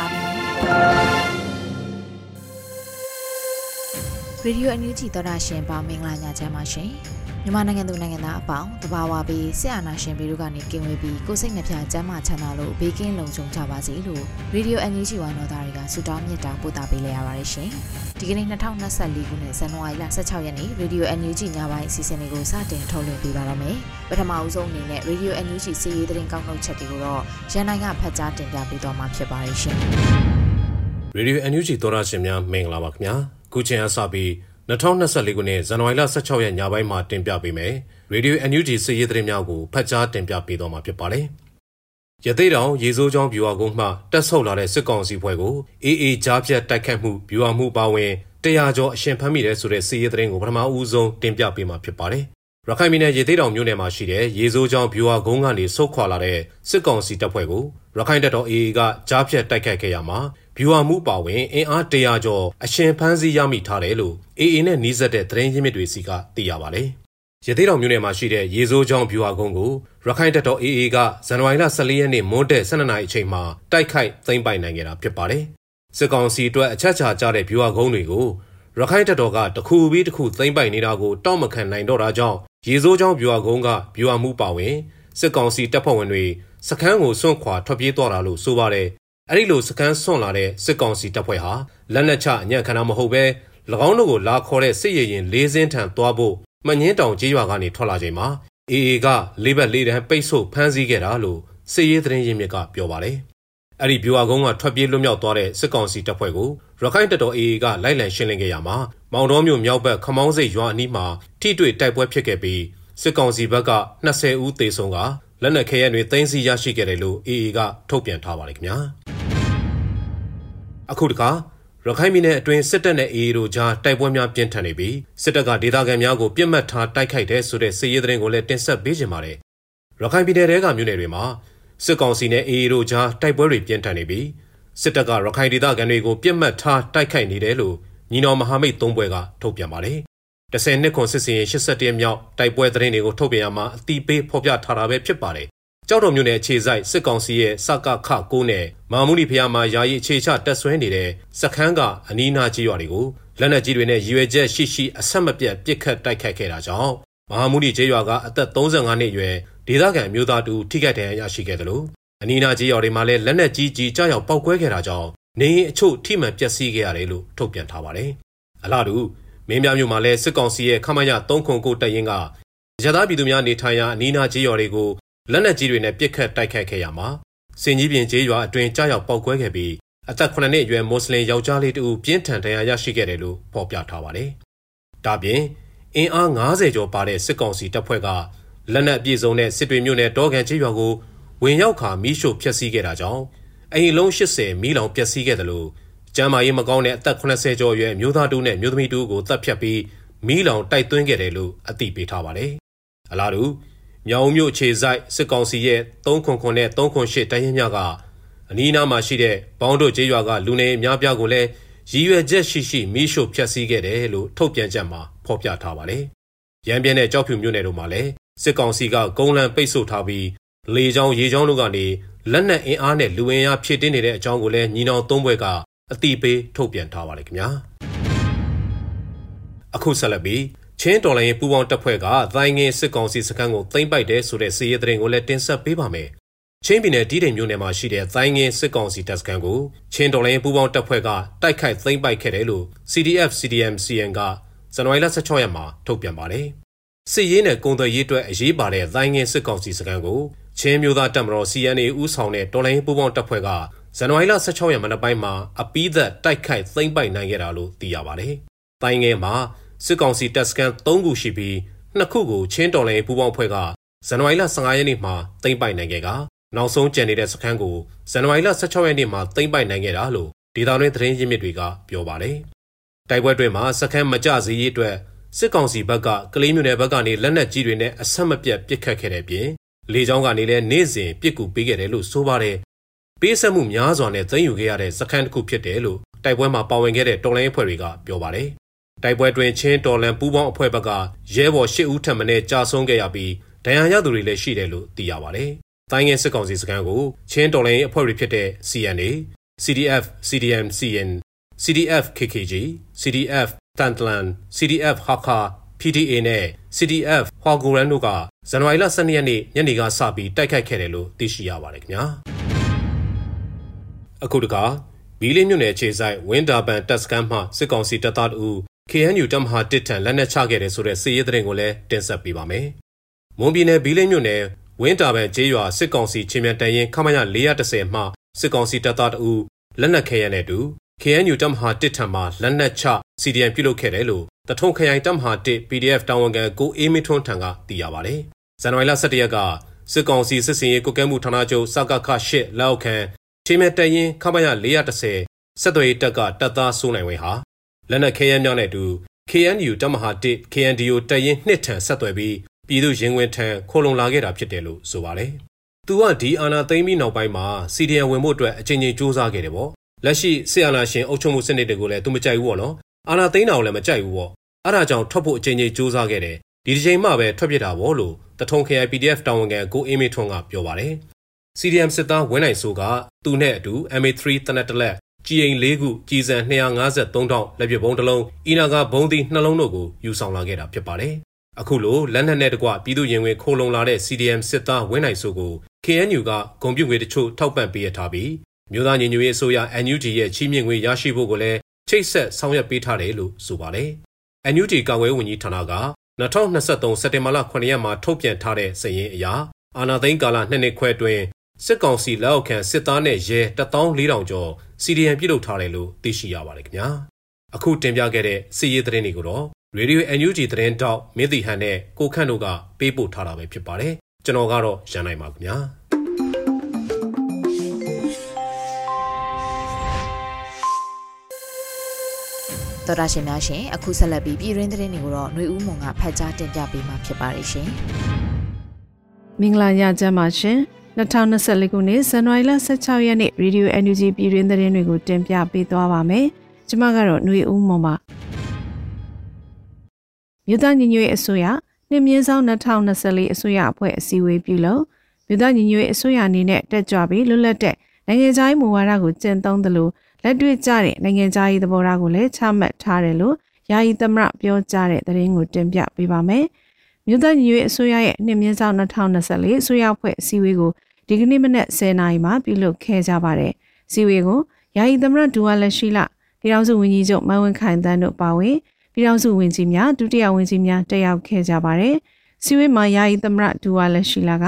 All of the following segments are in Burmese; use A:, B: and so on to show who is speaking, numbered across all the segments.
A: ါပြီ
B: ရေဒီယိုအန်ယူဂျီသောတာရှင်ပေါင်းမင်္ဂလာညချမ်းပါရှင်မြန်မာနိုင်ငံသူနိုင်ငံသားအပေါင်းတဘာဝပြီးဆရာနာရှင်ပေတို့ကနေကင်ဝေးပြီးကိုစိတ်နှပြချမ်းမချမ်းသာလို့ဘေးကင်းလုံခြုံကြပါစေလို့ရေဒီယိုအန်ယူဂျီဝိုင်းတော်သားတွေကဆုတောင်းမြတ်တာပို့တာပေးလိုက်ရပါတယ်ရှင်ဒီကနေ့2024ခုနှစ်ဇန်နဝါရီလ16ရက်နေ့ရေဒီယိုအန်ယူဂျီညပိုင်းအစီအစဉ်လေးကိုစတင်ထုတ်လွှင့်ပေးပါရမယ်ပထမအဦးဆုံးအနေနဲ့ရေဒီယိုအန်ယူဂျီစီးရီးသတင်းကောက်နှုတ်ချက်တွေကိုတော့ရန်နိုင်ကဖတ်ကြားတင်ပြပေးသွားမှာဖြစ်ပါတယ်ရှင်
C: ရေဒီယို NUG သောရရှင်များမင်္ဂလာပါခင်ဗျာခုချိန်အစပြီး2024ခုနှစ်ဇန်နဝါရီလ16ရက်ညပိုင်းမှာတင်ပြပေးမယ်ရေဒီယို NUG စီးရီးသတင်းများကိုဖတ်ကြားတင်ပြပေးတော့မှာဖြစ်ပါတယ်ရသေးတောင်ရေစိုးချောင်းဗျူဟာကုန်းမှတက်ဆုပ်လာတဲ့စစ်ကောင်စီဖွဲ့ကိုအေးအေးကြားဖြတ်တိုက်ခတ်မှုဗျူဟာမှုပါဝင်တရားကျော်အရှင်ဖမ်းမိတဲ့ဆိုတဲ့စီးရီးသတင်းကိုပထမဦးဆုံးတင်ပြပေးမှာဖြစ်ပါတယ်ရခိုင်ပြည်နယ်ရေသေးတောင်မြို့နယ်မှာရှိတဲ့ရေစိုးချောင်းဗျူဟာကုန်းကနေဆုတ်ခွာလာတဲ့စစ်ကောင်စီတပ်ဖွဲ့ကိုရခိုင်တပ်တော် AA ကကြားဖြတ်တိုက်ခတ်ခဲ့ရမှာ ဗျူဟာမှုပါဝင်အင်အားတရာကျော်အရှင်ဖမ်းဆီးရမိထားတယ်လို့ AA နဲ့နှီးစပ်တဲ့သတင်းရင်းမြစ်တွေစီကသိရပါတယ်။ရသေးတော်မြို့နယ်မှာရှိတဲ့ရေစိုးချောင်းဗျူဟာကုန်းကိုရခိုင်တပ်တော် AA ကဇန်နဝါရီလ14ရက်နေ့မွန်းတဲ့12နာရီအချိန်မှာတိုက်ခိုက်သိမ်းပိုက်နိုင်ခဲ့တာဖြစ်ပါတယ်။စစ်ကောင်စီအတွက်အချက်ချာကြတဲ့ဗျူဟာကုန်းတွေကိုရခိုင်တပ်တော်ကတခုပြီးတခုသိမ်းပိုက်နေတာကိုတောက်မခံနိုင်တော့တာကြောင့်ရေစိုးချောင်းဗျူဟာကုန်းကဗျူဟာမှုပါဝင်စစ်ကောင်စီတပ်ဖွဲ့ဝင်တွေစခန်းကိုစွန့်ခွာထွက်ပြေးသွားတာလို့ဆိုပါတယ် အဲ့ဒီလိုစကန်ဆွန့်လာတဲ့စစ်ကောင်စီတပ်ဖွဲ့ဟာလက်နက်ချအညံ့ခံတာမဟုတ်ပဲ၎င်းတို့ကိုလာခေါ်တဲ့စစ်ရရင်လေးစင်းထံသွားဖို့မှညင်းတောင်ကြေးရွာကနေထွက်လာချိန်မှာအေအေကလေးဘက်လေးတန်းပိတ်ဆို့ဖမ်းဆီးခဲ့တာလို့စစ်ရေးသတင်းရင်းမြစ်ကပြောပါတယ်။အဲ့ဒီဗျူဟာကုန်းကထွက်ပြေးလွတ်မြောက်သွားတဲ့စစ်ကောင်စီတပ်ဖွဲ့ကိုရခိုင်တပ်တော်အေအေကလိုက်လံရှင်းလင်းခဲ့ရမှာမောင်တော်မြို့မြောက်ဘက်ခမောင်းစိတ်ရွာအနီးမှာထိတွေ့တိုက်ပွဲဖြစ်ခဲ့ပြီးစစ်ကောင်စီဘက်က20ဦးသေဆုံးက လက်နက်ခဲယမ်းတွေသိမ်းဆည်းရရှိခဲ့တယ်လို့အေအေကထုတ်ပြန်ထားပါတယ်ခင်ဗျာ။အခုတခါရခိုင်ပြည်နယ်အတွင်းစစ်တပ်နဲ့အေအေတို့ကြားတိုက်ပွဲများပြင်းထန်နေပြီးစစ်တပ်ကဒေသခံများကိုပြစ်မှတ်ထားတိုက်ခိုက်တဲ့ဆိုတဲ့စစ်ရေးသတင်းကိုလည်းတင်ဆက်ပေးကြပါတယ်။ရခိုင်ပြည်နယ်တဲကမြို့နယ်တွေမှာစစ်ကောင်စီနဲ့အေအေတို့ကြားတိုက်ပွဲတွေပြင်းထန်နေပြီးစစ်တပ်ကရခိုင်ဒေသခံတွေကိုပြစ်မှတ်ထားတိုက်ခိုက်နေတယ်လို့ညီနောင်မဟာမိတ်သုံးဘွဲကထုတ်ပြန်ပါတယ်။ 10နှစ်ခွန်စစ်စင်ရင်87မြောက်တိုက်ပွဲသတင်းတွေကိုထုတ်ပြန်ရမှာအတိပေးဖော်ပြထားတာပဲဖြစ်ပါတယ်ကြောက်တော်မြို့နယ်အခြေစိုက်စစ်ကောင်စီရဲ့စကခ9နဲ့မာမူလီဖျားမှာယာယီအခြေချတက်ဆွဲနေတဲ့စခန်းကအနီးနားကြီးရွာတွေကိုလက်နက်ကြီးတွေနဲ့ရည်ရွယ်ချက်ရှိရှိအဆက်မပြတ်ပစ်ခတ်တိုက်ခိုက်ခဲ့တာကြောင့်မဟာမူလီကျေးရွာကအသက်35နှစ်အရွယ်ဒေသခံမျိုးသားတူထိခိုက်ဒဏ်ရာရရှိခဲ့တယ်လို့အနီးနားကျေးရွာတွေမှာလည်းလက်နက်ကြီးကြီးကြောက်ပောက်ကွဲခဲ့တာကြောင့်နေရင်အချို့ထိမှန်ပျက်စီးခဲ့ရတယ်လို့ထုတ်ပြန်ထားပါတယ်။အလားတူ မင်းပြမြို့မှာလည်းစစ်ကောင်စီရဲ့ခမရ3ခုကိုတပ်ရင်းကရသပြည်သူများနေထိုင်ရာအနီးနားကျေးရွာတွေကိုလက်နက်ကြီးတွေနဲ့ပစ်ခတ်တိုက်ခိုက်ခဲ့ရမှာစင်ကြီးပြင်ကျေးရွာအတွင်းကြားရောက်ပောက်ကွဲခဲ့ပြီးအသက်9နှစ်အရွယ်မွတ်စလင်ယောက်ျားလေးတူပြင်းထန်ဒဏ်ရာရရှိခဲ့တယ်လို့ဖော်ပြထားပါတယ်။ဒါပြင်အင်အား90ကျော်ပါတဲ့စစ်ကောင်စီတပ်ဖွဲ့ကလက်နက်အပြည့်စုံတဲ့စစ်တွေမြို့နယ်တောကန်ကျေးရွာကိုဝင်ရောက်ခါမီးရှို့ဖျက်ဆီးခဲ့တာကြောင့်အရင်လုံး80မီးလောင်ပျက်စီးခဲ့တယ်လို့ ကျမ်းမာရေးမကောင်းတဲ့အသက်80ကျော်အရွယ်မျိုးသားတူနဲ့မျိုးသမီးတူကိုတပ်ဖြတ်ပြီးမီးလောင်တိုက်သွင်းခဲ့တယ်လို့အသိပေးထားပါတယ်။အလားတူမြောင်မြို့ခြေဆိုင်စစ်ကောင်စီရဲ့309နဲ့308တိုင်းရင်းများကအနီးနားမှာရှိတဲ့ဘောင်းတို့ကျေးရွာကလူနေအများပြားကိုလည်းရည်ရွယ်ချက်ရှိရှိမီးရှို့ဖျက်ဆီးခဲ့တယ်လို့ထုတ်ပြန်ချက်မှာဖော်ပြထားပါတယ်။ရန်ပြင်းတဲ့ကြောက်ဖြူမြို့နယ်တို့မှာလည်းစစ်ကောင်စီကကုန်းလန်ပိတ်ဆို့ထားပြီးလေကြောင်းရေကြောင်းတို့ကနေလက်နက်အင်အားနဲ့လူဝင်အားဖြည့်တင်းနေတဲ့အကြောင်းကိုလည်းညီနောင်သုံးဘွဲက အတိပေးထုတ်ပြန်ထားပါတယ်ခင်ဗျာ။အခုဆက်လက်ပြီးချင်းတော်လိုင်းပူပေါင်းတပ်ဖွဲ့ကသိုင်းငင်းစစ်ကောင်စီစခန်းကိုသိမ်းပိုက်တယ်ဆိုတဲ့စီးရဲသတင်းကိုလည်းတင်ဆက်ပေးပါမယ်ချင်းပြည်နယ်တီးတိမ်မြို့နယ်မှာရှိတဲ့သိုင်းငင်းစစ်ကောင်စီတပ်စခန်းကိုချင်းတော်လိုင်းပူးပေါင်းတပ်ဖွဲ့ကတိုက်ခိုက်သိမ်းပိုက်ခဲ့တယ်လို့ CDF CDM CN ကဇန်နဝါရီလ16ရက်မှာထုတ်ပြန်ပါတယ်။စစ်ရေးနဲ့ကုန်သွယ်ရေးအတွက်အရေးပါတဲ့သိုင်းငင်းစစ်ကောင်စီစခန်းကိုချင်းမျိုးသားတပ်မတော် CNA ဦးဆောင်တဲ့တော်လိုင်းပူးပေါင်းတပ်ဖွဲ့က ဇန်နဝါရီလ16ရက်မနက်ပိုင်းမှာအပီးသက်တိုက်ခိုက်သိမ်းပိုက်နိုင်ခဲ့တာလို့သိရပါတယ်။တိုင်းငယ်မှာစစ်ကောင်စီတပ်စခန်း3ခုရှိပြီးနှစ်ခုကိုချင်းတော်လိုင်းပူးပေါင်းဖွဲ့ကဇန်နဝါရီလ15ရက်နေ့မှာသိမ်းပိုက်နိုင်ခဲ့ကနောက်ဆုံးကျန်နေတဲ့စခန်းကိုဇန်နဝါရီလ16ရက်နေ့မှာသိမ်းပိုက်နိုင်ခဲ့တာလို့ဒေသတွင်းသတင်းရင်းမြစ်တွေကပြောပါတယ်။တိုက်ပွဲတွင်မှာစခန်းမကြစည်းရေးအတွက်စစ်ကောင်စီဘက်ကကလေးမျိုးနယ်ဘက်ကနေလက်နက်ကြီးတွေနဲ့အဆက်မပြတ်ပစ်ခတ်ခဲ့တဲ့ပြင်လေကြောင်းကနေလည်းနေ့စဉ်ပစ်ကူပေးခဲ့တယ်လို့ဆိုပါတယ်။ ပေးဆက်မှုများစွာနဲ့သိမ်းယူခဲ့ရတဲ့စခန်းတစ်ခုဖြစ်တယ်လို့တိုက်ပွဲမှာပါဝင်ခဲ့တဲ့တော်လိုင်းအဖွဲ့တွေကပြောပါတယ်။တိုက်ပွဲတွင်ချင်းတော်လန်ပူးပေါင်းအဖွဲ့ဘက်ကရဲဘော်၈ဦးထပ်မံကြာဆုံးခဲ့ရပြီးဒဏ်ရာရသူတွေလည်းရှိတယ်လို့သိရပါတယ်။တိုင်းငယ်စစ်ကောင်စီစခန်းကိုချင်းတော်လိုင်းအဖွဲ့တွေဖြစ်တဲ့ CNA, CDF, CDM, CN, CDF KKG, CDF Tantlan, CDF Hakka, PDA နဲ့ CDF ဟွာဂူရန်တို့ကဇန်နဝါရီလ12ရက်နေ့ညနေကစပြီးတိုက်ခိုက်ခဲ့တယ်လို့သိရှိရပါတယ်ခင်ဗျာ အခုတခါဘီလင်းမြို့နယ်ခြေဆိုင်ဝင်းတာပန်တပ်စခန်းမှစစ်ကောင်စီတပ်သားတို့ KNU တပ်မဟာတစ်ထံလက်နက်ချခဲ့တယ်ဆိုတဲ့စစ်ရေးသတင်းကိုလည်းတင်ဆက်ပေးပါမယ်မွန်ပြည်နယ်ဘီလင်းမြို့နယ်ဝင်းတာပန်ကျေးရွာစစ်ကောင်စီချင်းမြန်တန်ရင်ခမရ430မှစစ်ကောင်စီတပ်သားတို့လက်နက်ခဲရနဲ့တူ KNU တပ်မဟာတစ်ထံမှလက်နက်ချ CDN ပြုလုပ်ခဲ့တယ်လို့တထုံခရိုင်တပ်မဟာတစ် PDF တာဝန်ခံကိုအေးမင်းထွန်းထံကသိရပါတယ်။ဇန်နဝါရီလ17ရက်ကစစ်ကောင်စီစစ်စင်ရေးကုကဲမှုဌာနချုပ်စကခ8လက်အောက်ခံ ချင်းမြန်တန်ရင်ခမရ430ဆက်သွယ်ရေးတပ်ကတပ်သားစိုးနိုင်ဝင်းဟာလက်နက်ခဲယမ်းများနဲ့အတူ KNU တပ်မဟာတစ် KNDO တရင်နှစ်ထံဆက်သွယ်ပြီးပြည်သူရင်ဝင်ထံခိုလုံလာခဲ့တာဖြစ်တယ်လို့ဆိုပါတယ်။သူကဒီအာဏာသိမ်းပြီးနောက်ပိုင်းမှာစီဒီအန်ဝင်ဖို့အတွက်အချိန်ချင်းစူးစမ်းခဲ့တယ်ပေါ့။လက်ရှိဆီအာဏာရှင်အုပ်ချုပ်မှုစနစ်တွေကိုလည်းသူမကြိုက်ဘူးပေါ့နော်။အာဏာသိမ်းတာကိုလည်းမကြိုက်ဘူးပေါ့။အဲဒါကြောင့်ထွက်ဖို့အချိန်ချင်းစူးစမ်းခဲ့တယ်။ဒီတစ်ချိန်မှပဲထွက်ပြစ်တာပေါ့လို့တထုံ KIPDF တာဝန်ခံကိုအေးမေထွန်းကပြောပါတယ်။ CDM စစ်သားဝင်းနိုင်ဆိုကသူနဲ့အတူ MA3 တနက်တလက်ကြည်အိမ်၄ခုကြီးစံ253တောင်လက်ပစ်ဘုံတစ်လုံးအီနာကဘုံသီးနှလုံးတို့ကိုယူဆောင်လာခဲ့တာဖြစ်ပါတယ်အခုလိုလက်နက်နဲ့တကွပြည်သူရင်ဝင်ခိုးလုံလာတဲ့ CDM စစ်သားဝင်းနိုင်စုကို KNU ကဂုံပြုငွေတချို့ထောက်ပံ့ပေးရထားပြီးမြို့သားညီညွတ်ရေးအစိုးရ NUG ရဲ့ချီးမြှင့်ငွေရရှိဖို့ကိုလည်းချိတ်ဆက်ဆောင်ရွက်ပေးထားတယ်လို့ဆိုပါတယ်။ NUG ကာကွယ်ဝန်ကြီးဌာနက2023စက်တင်ဘာလ9ရက်မှာထုတ်ပြန်ထားတဲ့စာရင်းအရအာနာသိန်းကာလနှစ်နှစ်ခွဲအတွင်း စစ်ကောင်စီလက်အောက်ခံစစ်သားနဲ့ရဲ14000ကျော် CDN ပြုလုပ်ထားတယ်လို့သိရှိရပါတယ်ခင်ဗျာ။အခုတင်ပြခဲ့တဲ့စီးရေးသတင်းတွေကိုတော့ရေဒီယို NUG သတင်းတောက်မင်းတီဟန်နဲ့ကိုခန့်တို့ကပေးပို့ထားတာပဲဖြစ်ပါတယ်ကျွန်တော်ကတော့ရန်နိုင်ပါခင်ဗျာ
B: တော်တာရှင်များရှင်အခုဆက်လက်ပြီးပြည်ရင်းသတင်းတွေကိုတော့ຫນွေဦးမုံကဖတ်ကြားတင်ပြပေးမှာဖြစ်ပါတယ်ရှင်
D: မင်္ဂလာညချမ်းပါရှင် 2024ခုနှစ်ဇန်နဝါရီလ16ရက်နေ့ Radio NUG ပြည်တွင်းသတင်းတွေကိုတင်ပြပေးသွားပါမယ်။ကျွန်မကတော့ຫນွေဦးမုံပါမြို့သားညီညွတ်ရေးအစိုးရနှစ်မြင်းဆောင်2024အစိုးရအဖွဲ့အစည်းအဝေးပြုလုပ်မြို့သားညီညွတ်ရေးအစိုးရအနေနဲ့တက်ကြွပြီးလွတ်လပ်တဲ့နိုင်ငံခြားရေးမူဝါဒကိုကျင့်သုံးသလိုလက်တွေ့ကျတဲ့နိုင်ငံခြားရေးသဘောထားကိုလည်းချမှတ်ထားတယ်လို့ယာယီသမရပြောကြားတဲ့သတင်းကိုတင်ပြပေးပါမယ်။ မြို့သားညီညွတ်ရေးအစိုးရရဲ့နှစ်မြင်းဆောင်2024အစိုးရအဖွဲ့အစည်းအဝေးကိုဒီကနေ့မနက်10:00နာရီမှာပြုလုပ်ခဲ့ကြပါတယ်။စီဝေကိုယာယီသမရဒူဝါလက်ရှိလပြည်ထောင်စုဝန်ကြီးချုပ်မန်ဝင်းခိုင်တန်းတို့ပါဝင်ပြည်ထောင်စုဝန်ကြီးများဒုတိယဝန်ကြီးများတက်ရောက်ခဲ့ကြပါတယ်။စီဝေးမှာယာယီသမရဒူဝါလက်ရှိလာက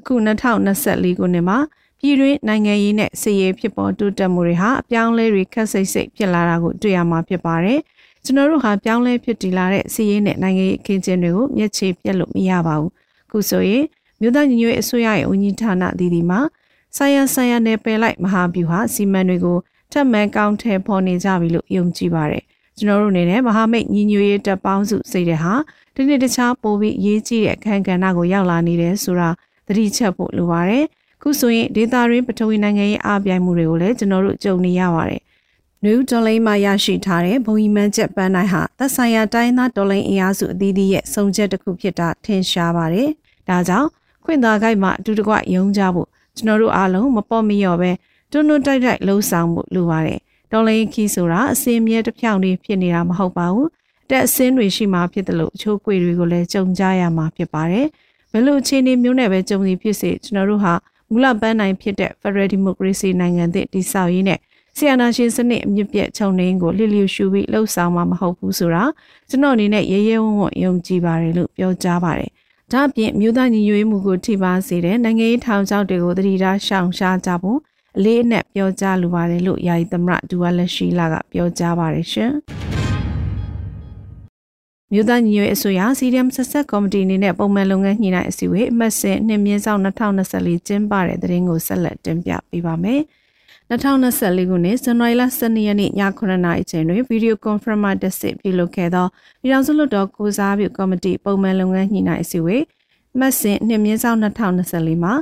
D: အခု2024ခုနှစ်မှာပြည်တွင်းနိုင်ငံရေးနဲ့စစ်ရေးဖြစ်ပေါ်တိုးတက်မှုတွေဟာအပြောင်းလဲတွေခက်စိတ်စိတ်ဖြစ်လာတာကိုတွေ့ရမှာဖြစ်ပါတယ်။ ကျွန်တော်တို့ဟာပြောင်းလဲဖြစ်တည်လာတဲ့စစ်ရေးနဲ့နိုင်ငံရေးအခင်းကျင်းတွေကိုမျက်ခြေပြတ်လို့မရပါဘူး။ခုဆိုရင်မြို့သားညီညွတ်ရေးအစိုးရရဲ့ဝန်ကြီးဌာနအသီးသီးမှာဆိုင်ရဆိုင်ရနယ်ပယ်လိုက်မဟာဗျူဟာစီမံတွေကိုထပ်မံကောင်းထည်ဖော်နေကြပြီလို့ယုံကြည်ပါတယ်ကျွန်တော်တို့အနေနဲ့မဟာမိတ်ညီညွတ်ရေးတပ်ပေါင်းစုစိတ်တဲ့ဟာဒီနေ့တခြားပိုပြီးအရေးကြီးတဲ့အခမ်းကဏ္ဍကိုရောက်လာနေတယ်ဆိုတာသတိချက်ဖို့လိုပါတယ်ခုဆိုရင်ဒေတာရင်းပထဝီနိုင်ငံရေးအားပြိုင်မှုတွေကိုလည်းကျွန်တော်တို့ကြုံနေရပါတယ် နယူးဒေါ်လိန်မှာရရှိထားတဲ့ဘုံကြီးမှန်းချက်ပန်းတိုင်းဟာသက်ဆိုင်ရာတိုင်းသားဒေါ်လိန်အင်အားစုအသီးသီးရဲ့စုံချက်တစ်ခုဖြစ်တာထင်ရှားပါတယ်။ဒါကြောင့်ခွင့်သာခိုက်မှာအတူတကွယုံကြဖို့ကျွန်တော်တို့အားလုံးမပေါ့မလျော့ပဲတွန်းတွန်းတိုက်တိုက်လှုံ့ဆော်မှုလိုပါတယ်။တော်လိုင်းခီဆိုတာအစင်းမြဲတစ်ဖြောင်းလေးဖြစ်နေတာမဟုတ်ပါဘူးအတက်အစင်းတွေရှိမှဖြစ်တယ်လို့အချိုးကွေတွေကိုလည်းကြုံကြရမှာဖြစ်ပါတယ်ဘယ်လိုအခြေအနေမျိုးနဲ့ပဲကြုံစီဖြစ်စေကျွန်တော်တို့ဟာမမူလပန်းနိုင်ဖြစ်တဲ့ Federal Democracy နိုင်ငံသစ်တည်ဆောက်ရေးနဲ့ ဆီယနာရှင်စနစ်အမြင့်ပြတ်ခြုံနှင်းကိုလှလျူရှုပြီးလှုပ်ဆောင်မှာမဟုတ်ဘူးဆိုတာကျွန်တော်အနေနဲ့ရဲရဲဝံ့ဝံ့ယုံကြည်ပါတယ်လို့ပြောကြားပါတယ်။ဒါ့အပြင်မြို့သားညီညွတ်ရေးမှုကိုထိပါစေတဲ့နိုင်ငံရေးထောင်ချောက်တွေကိုတတိထားရှောင်ရှားကြဖို့အလေးအနက်ပြောကြားလိုပါတယ်လို့ယာယီသမရဒူဝါလက်ရှိလာကပြောကြားပါတယ်ရှင်။မြို့သားညီညွတ်ရေးအစိုးရ CDM ဆက်ဆက်ကော်မတီအနေနဲ့ပုံမှန်လုပ်ငန်းညှိနှိုင်းအစည်းအဝေးအမှတ်စဉ်နှစ်မြင်းဆောင်2024ကျင်းပတဲ့တဲ့ရင်ကိုဆက်လက်တင်ပြပေးပါမယ်။ 2024ခုနှစ်ဇန်နဝါရီလ12ရက်နေ့ည9:00နာရီချိန်တွင်ဗီဒီယိုကွန်ဖရင့်မှတက်စစ်ပြုလုပ်ခဲ့သောပြည်ထောင်စုလွှတ်တော်ကိုစားပြုကော်မတီပုံမှန်လုပ်ငန်းညှိနှိုင်းအစည်းအဝေးမှတ်စဉ်နှစ်မြင်းဆောင်2024မှာ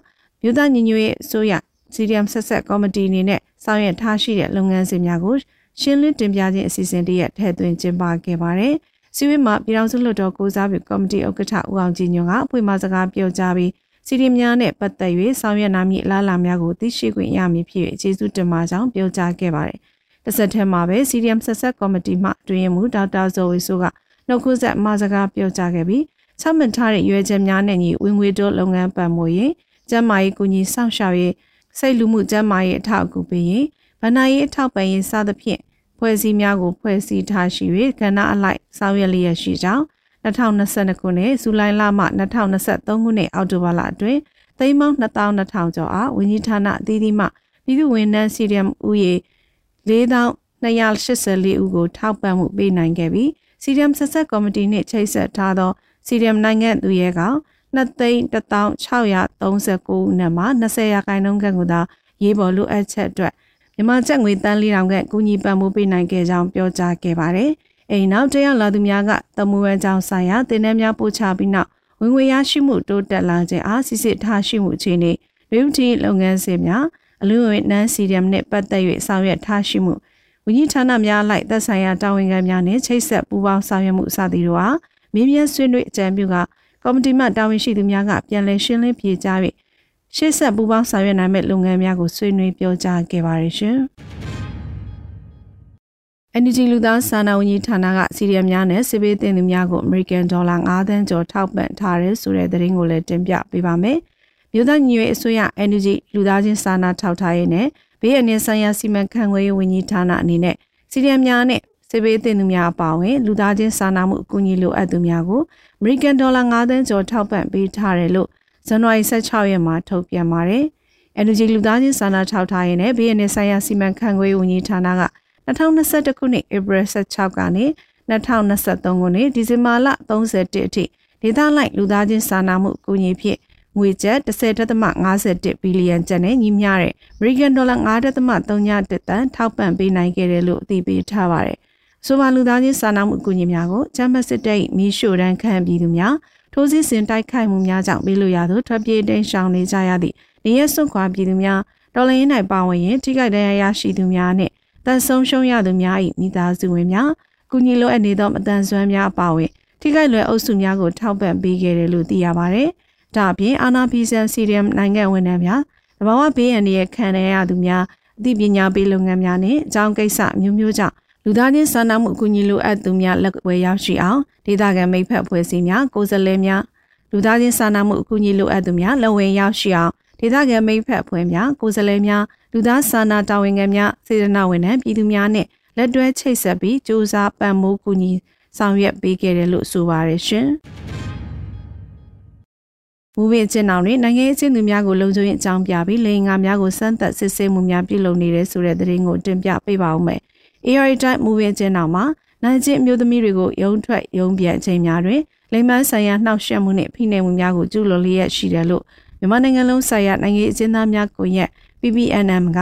D: မြို့သားညီညွတ်ရေးအစိုးရ CDM ဆက်ဆက်ကော်မတီအနေနဲ့ဆောင်ရွက်ထားရှိတဲ့လုပ်ငန်းစဉ်များကိုရှင်းလင်းတင်ပြခြင်းအစီအစဉ်တရက်ထည့်သွင်းကျင်းပခဲ့ပါတယ်။စီဝေးမှာပြည်ထောင်စုလွှတ်တော်ကိုစားပြုကော်မတီဥက္ကဋ္ဌဦးအောင်ကြည်ညွန့်ကအဖွင့်မစကားပြောကြားပြီး စီဒီများနဲ့ပတ်သက်၍ဆောင်ရွက်နာမည်အလားအလာများကိုသိရှိခွင့်ရမည်ဖြစ်၍ကျေးဇူးတင်ပါကြောင်းပြောကြားခဲ့ပါတယ်။တစ်ဆက်တည်းမှာပဲ CDM ဆက်ဆက်ကော်မတီမှတွင်မှုဒေါက်တာဇော်ဝေဆိုကနှုတ်ခွဆက်မစကားပြောကြားခဲ့ပြီးချမှတ်ထားတဲ့ရွေးချက်များနဲ့ညီဝင်ငွေတိုးလုပ်ငန်းပတ်မှုရင်ကျန်းမာရေးကူညီဆောင်ရှောက်ရေးစိတ်လူမှုကျန်းမာရေးအထောက်အကူပေးရင်ဗဏ္ဍာရေးအထောက်ပံ့ရေးစသဖြင့်ဖွဲ့စည်းများကိုဖွဲ့စည်းထားရှိ၍ကဏ္ဍအလိုက်ဆောင်ရွက်လျက်ရှိကြောင်း 2022ခုနှစ်ဇူလိုင်လမှ2023ခုနှစ်အောက်တိုဘာလအတွင်းသိန်းပေါင်း2200ကျော်အားဝန်ကြီးဌာနအသီးသီးမှပြည်သူ့ဝန်ထမ်းစီရီယမ်ဦးရေ4284ဦးကိုထောက်ပံ့မှုပေးနိုင်ခဲ့ပြီးစီရီယမ်ဆက်ဆက်ကော်မတီနှင့်ချိတ်ဆက်ထားသောစီရီယမ်နိုင်ငံသူရဲက2,1639ဦးနဲ့မှ20ရာခိုင်နှုန်းခန့်ကိုသာရေးပေါ်လိုအပ်ချက်အတွက်မြန်မာကျပ်ငွေတန်း4000ခန့်ကူညီပံ့ပိုးပေးနိုင်ခဲ့ကြောင်းပြောကြားခဲ့ပါတယ်။ အိမ်နောက်တရားလာသူများကတမူဝဲကြောင့်ဆိုင်ရာတင်နှဲများပို့ချပြီးနောက်ဝင်ငွေရရှိမှုတိုးတက်လာခြင်းအားစစ်စစ်ထားရှိမှုအခြေအနေလူတီလုပ်ငန်းစဉ်များအလူငွေနန်းစီရီယမ်နှင့်ပတ်သက်၍ဆောင်ရွက်ထားရှိမှုဝန်ကြီးဌာနများလိုက်သက်ဆိုင်ရာတာဝန်ခံများနှင့်ချိတ်ဆက်ပူးပေါင်းဆောင်ရွက်မှုအစသည်တို့အားမင်းမြတ်ဆွေးနွေးအကြံပြုကကော်မတီမှတာဝန်ရှိသူများကပြန်လည်ရှင်းလင်းပြေကြား၍ရှေ့ဆက်ပူးပေါင်းဆောင်ရွက်နိုင်မယ့်လုပ်ငန်းများကိုဆွေးနွေးပြောကြားခဲ့ပါရရှင်။ NUG လူသားစာနာဝန်ကြီးဌာနကစီရီယမ်များနဲ့စစ်ပေးတင်သူများကို American Dollar 9သန်းကျော်ထောက်ပံ့ထားတယ်ဆိုတဲ့သတင်းကိုလည်းတင်ပြပေးပါမယ်။မြို့သားညီရွေးအစိုးရ NUG လူသားချင်းစာနာထောက်ထားရေးနဲ့ဘေးအန္တရာယ်ဆိုင်ရာစီမံခန့်ခွဲရေးဝန်ကြီးဌာနအနေနဲ့စီရီယမ်များနဲ့စစ်ပေးတင်သူများအပါအဝင်လူသားချင်းစာနာမှုအကူအညီလိုအပ်သူများကို American Dollar 9သန်းကျော်ထောက်ပံ့ပေးထားတယ်လို့ဇန်နဝါရီ16ရက်မှာထုတ်ပြန်ပါတယ်။ NUG လူသားချင်းစာနာထောက်ထားရေးနဲ့ဘေးအန္တရာယ်ဆိုင်ရာစီမံခန့်ခွဲရေးဝန်ကြီးဌာနက 2021ခုနှစ်ဧပြီ16ကနေ2023ခုနှစ်ဒီဇင်ဘာလ31အထိဒေသလိုက်လူသားချင်းစာနာမှုအကူအညီဖြင့်ငွေကျပ်10.51ဘီလီယံကျပ်နဲ့ညီမျှတဲ့ American Dollar 9.31တန်ထောက်ပံ့ပေးနိုင်ခဲ့တယ်လို့အသိပေးထားပါတယ်။ဆိုပါလူသားချင်းစာနာမှုအကူအညီများကိုချမ်းမစစ်တဲ့မီးရှို့တန်းခံပြည်သူများထိုးစစ်ဆင်တိုက်ခိုက်မှုများကြောင့်ပေးလို့ရသောထွက်ပြေးတိမ်းရှောင်နေကြရသည့်နေရစွန့်ခွာပြည်သူများတော်လှန်ရေး၌ပါဝင်ရင်ထိခိုက်ဒဏ်ရာရရှိသူများနှင့် တန်ဆုံးရှုံးရသူများ၏မိသားစုဝင်များကုညီလိုအပ်နေသောအတန်ဆွမ်းများအပါအဝင်ထိခိုက်လွယ်အုပ်စုများကိုထောက်ပံ့ပေးခဲ့တယ်လို့သိရပါတယ်။ဒါအပြင်အာနာဖီဆန်စီရီယမ်နိုင်ငံဝန်ထမ်းများတဘာဝဘေးအန္တရာယ်ခံရသူများအသိပညာပေးလုပ်ငန်းများနဲ့အကြောင်းကိစ္စမျိုးမျိုးကြောင့်လူသားချင်းစာနာမှုအကူအညီလိုအပ်သူများလက်ဝဲရောက်ရှိအောင်ဒေသခံမိဖက်ဖွဲ့စည်းများကိုယ်စားလှယ်များလူသားချင်းစာနာမှုအကူအညီလိုအပ်သူများလက်ဝဲရောက်ရှိအောင်ဒေသခံမိဖက်ဖွဲ့များကိုယ်စားလှယ်များ လူသားစာနာတာဝန်ခံများစေတနာဝန်ထမ်းပြည်သူများနဲ့လက်တွဲချိတ်ဆက်ပြီးစ조사ပံ့ပိုးကူညီဆောင်ရွက်ပေးခဲ့တယ်လို့ဆိုပါရရှင်။မူဝင်းကျင်းအောင်တွင်နိုင်ငံရေးအကျဉ်းသူများကိုလုံခြုံရေးအကြောင်းပြပြီးလိင်ငါများကိုစမ်းသပ်စစ်ဆေးမှုများပြုလုပ်နေတဲ့ဆိုတဲ့သတင်းကိုတင်ပြပေးပါဦးမယ်။ ARI တိုင်းမူဝင်းကျင်းအောင်မှာနိုင်ကျင့်မျိုးသမီးတွေကိုယုံထွက်ယုံပြန်အချိန်များတွင်လိမ်မဆိုင်ရာနှောက်ယှက်မှုနှင့်ဖိနှိပ်မှုများကိုကျူးလွန်လျက်ရှိတယ်လို့မြန်မာနိုင်ငံလုံးဆိုင်ရာနိုင်ငံရေးအကျဉ်းသားများကွန်ရက် PPNM က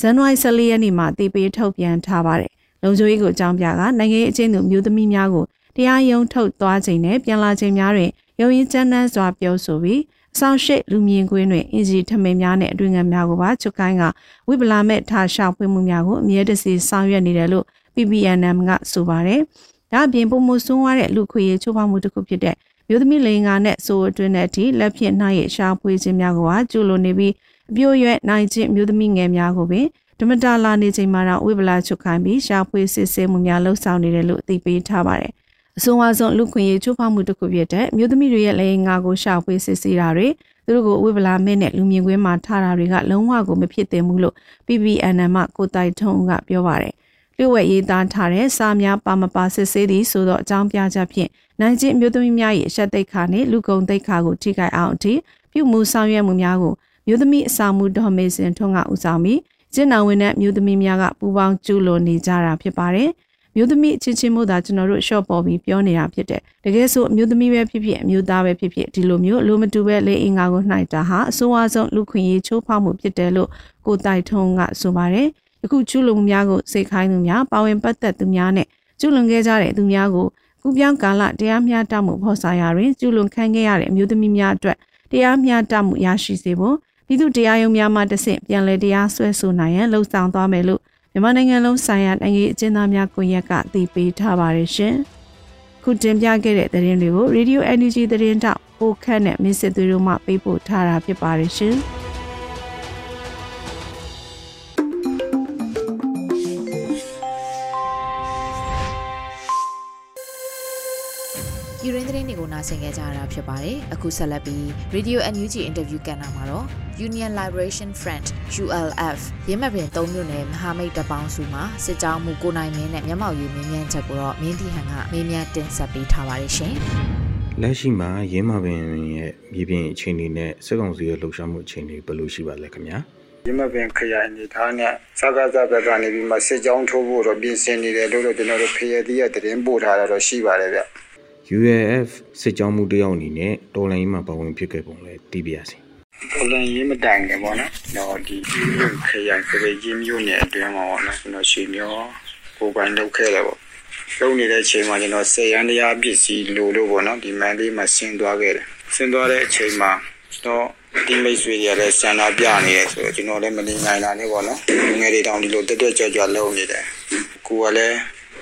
D: ဇန်နဝါရီ14ရက်နေ့မှာတည်ပြီးထုတ်ပြန်ထားပါတယ်။လုံခြုံရေးကိုအကြောင်းပြကနိုင်ငံရေးအကျဉ်းသူမျိုးသမီးများကိုတရားရုံးထုတ်သွားချိန်နဲ့ပြန်လာချိန်များတွင်ရုံရင်ကျန်းနှန်းစွာပြောဆိုပြီးအဆောင်ရှိလူမြင်ကွင်းတွင်အင်ဂျီထမင်းများနဲ့အတွင်ငံများကိုပါချုပ်ကိုင်းကဝိပလာမဲ့ထားရှာဖွေမှုများကိုအမြဲတစေဆောင်ရွက်နေတယ်လို့ PPNM ကဆိုပါတယ်။ဒါအပြင်ပုံမဆွန်းရတဲ့လူခွေရေးချိုးဖောက်မှုတစ်ခုဖြစ်တဲ့မြို့သမီးလိန်ငါနဲ့ဆိုအတွင်းတဲ့အထိလက်ဖြင့်နှားရဲ့ရှာဖွေခြင်းများကိုပါကျူလိုနေပြီး အပြိုရွက်နိုင်ခြင်းမျိုးသမီးငယ်များကိုပင်ဓမ္မတာလာနေချိန်မှာတော့ဝိပလာချုပ်ခိုင်းပြီးရှာဖွေစစ်ဆေးမှုများလှုပ်ဆောင်နေတယ်လို့သိပေးထားပါတယ်။အဆိုအဝါဆုံးလူခွင့်ရေးချိုးဖောက်မှုတစ်ခုဖြစ်တဲ့မျိုးသမီးတွေရဲ့လက်ငါကိုရှာဖွေစစ်ဆေးတာတွေသူတို့ကိုဝိပလာမဲနဲ့လူမြင်ကွင်းမှာထားတာတွေကလုံးဝကိုမဖြစ်သင့်ဘူးလို့ PPNN မှကိုတိုက်ထုံးကပြောပါတယ်လျှို့ဝှက်ရေးသားထားတဲ့စာများပါမပါစစ်ဆေးသည်ဆိုတော့အကြောင်းပြချက်ဖြင့်နိုင်ကျင့်မျိုးသမီးများ၏အဆက်သိက္ခာနှင့်လူကုန်သိက္ခာကိုထိခိုက်အောင်အထိပြုမှုဆောင်ရွက်မှုများကို မျိုးသမီးအစာမှုဒေါ်မေစင်ထွန်းကဦးဆောင်ပြီးကျင့်နာဝင်တဲ့မျိုးသမီးများကပူပေါင်းကျူးလွန်နေကြတာဖြစ်ပါတယ်။မျိုးသမီးအချင်းချင်းမို့သာကျွန်တော်တို့ရှော့ပေါ်ပြီးပြောနေတာဖြစ်တယ်။တကယ်ဆိုအမျိုးသမီးပဲဖြစ်ဖြစ်အမျိုးသားပဲဖြစ်ဖြစ်ဒီလိုမျိုးလိုမတူပဲလေအင်္ဂါကိုနှိုက်တာဟာအဆိုးအဆုံးလူခွင့်ရေးချိုးဖောက်မှုဖြစ်တယ်လို့ကိုတိုက်ထုံးကဆိုပါတယ်။အခုကျူးလွန်မှုများကိုစိတ်ခိုင်းသူများပါဝင်ပတ်သက်သူများနဲ့ကျူးလွန်ခဲ့ကြတဲ့သူများကိုကုပြောင်းကာလတရားမျှတမှုဖော်ဆောင်ရာတွင်ကျူးလွန်ခံခဲ့ရတဲ့အမျိုးသမီးများအတွက်တရားမျှတမှုရရှိစေဖို့ ပြည်သူတရားရုံးများမှတဆင့်ပြန်လည်တရားစွဲဆိုနိုင်ရန်လှုံ့ဆော်သွားမယ်လို့မြန်မာနိုင်ငံလုံးဆိုင်ရာနိုင်ငံအကျဉ်းသားများကွန်ရက်ကအသိပေးထားပါတယ်ရှင်။ခုတင်ပြခဲ့တဲ့သတင်းတွေကို Radio Energy သတင်းတောက်ပိုခန့်နဲ့မင်းစစ်သွေးတို့မှပေးပို့ထားတာဖြစ်ပါတယ်ရှင်။
B: နားဆင်ကြကြရတာဖြစ်ပါတယ်။အခုဆက်လက်ပြီး Radio NUG Interview ကဏ္ဍမှာတော့ Union Liberation Front ULF ရင်းမှတ်ပင်၃မြို့နယ်မဟာမိတ်တပေါင်းစုမှာစစ်ကြောင်းမူကိုနိုင်မင်းနဲ့မျက်မှောက်ရေးမင်းမြန်းချက်ကိုတော့မင်းတီဟန်ကမင်းမြန်းတင်ဆက်ပေးထားပါတယ်ရှင်။
E: လက်ရှိမှာရင်းမှပင်ရဲ့မြေပြင်အခြေအနေနဲ့စစ်ကောင်စီရဲ့လှုပ်ရှားမှုအခြေအနေဘယ်လိုရှိပါလဲခင်ဗျာ။
F: ရမပင်ခရိုင်နေသားနဲ့စကားစဘက်ကနေပြီးမှစစ်ကြောင်းထိုးဖို့တော့ပြင်ဆင်နေတယ်လို့တော့ကျွန်တော်တို့ဖရည်သီးရဲ့တရင်ပို့ထားတာတော့ရှိပါတယ်ဗျ
E: UAF စစ်ကြောင်းမှုတယောက်အနေနဲ့တော်လိုင်းမှာပါဝင်ဖြစ်ခဲ့ပုံလဲသိပြရစီ
F: တော်လိုင်းရေးမတိုင်ခင်ပေါ့နော်တော့ဒီခရိုင်ခရိုင်ကြီးမျိုးနဲ့အတွင်းမှာပေါ့နော်ကျွန်တော်ရှီမျိုးကိုပိုင်လုပ်ခဲ့တယ်ပေါ့လုပ်နေတဲ့အချိန်မှာကျွန်တော်စေရန်တရားပစ္စည်းလိုလို့ပေါ့နော်ဒီမန်လေးမှာဆင်းသွားခဲ့တယ်ဆင်းသွားတဲ့အချိန်မှာတော့ဒီမိတ်ဆွေတွေကလည်းစံနာပြနေတယ်ဆိုတော့ကျွန်တော်လည်းမနေနိုင်တာနဲ့ပေါ့နော်လူငယ်တွေတောင်ဒီလိုတက်တက်ကြွကြွလုပ်နေတယ်ကိုကလည်း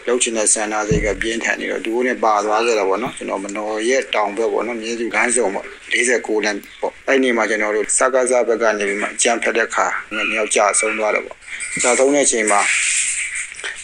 F: လောက်ချင်တဲ့ဆန္ဒစိတ်ကပြင်းထန်နေတော့ဒီကိုနဲ့ပါသွားကြတာပေါ့နော်ကျွန်တော်မနော်ရဲ့တောင်ဘက်ပေါ့နော်မြင်းစုလမ်းစုံပေါ့49လမ်းပေါ့အဲ့ဒီမှာကျွန်တော်တို့စကားစားဘက်ကနေပြီးမှကြံဖက်တဲ့ခါနှစ်ယောက်ကြာဆုံးသွားတယ်ပေါ့ကြာဆုံးတဲ့အချိန်မှာ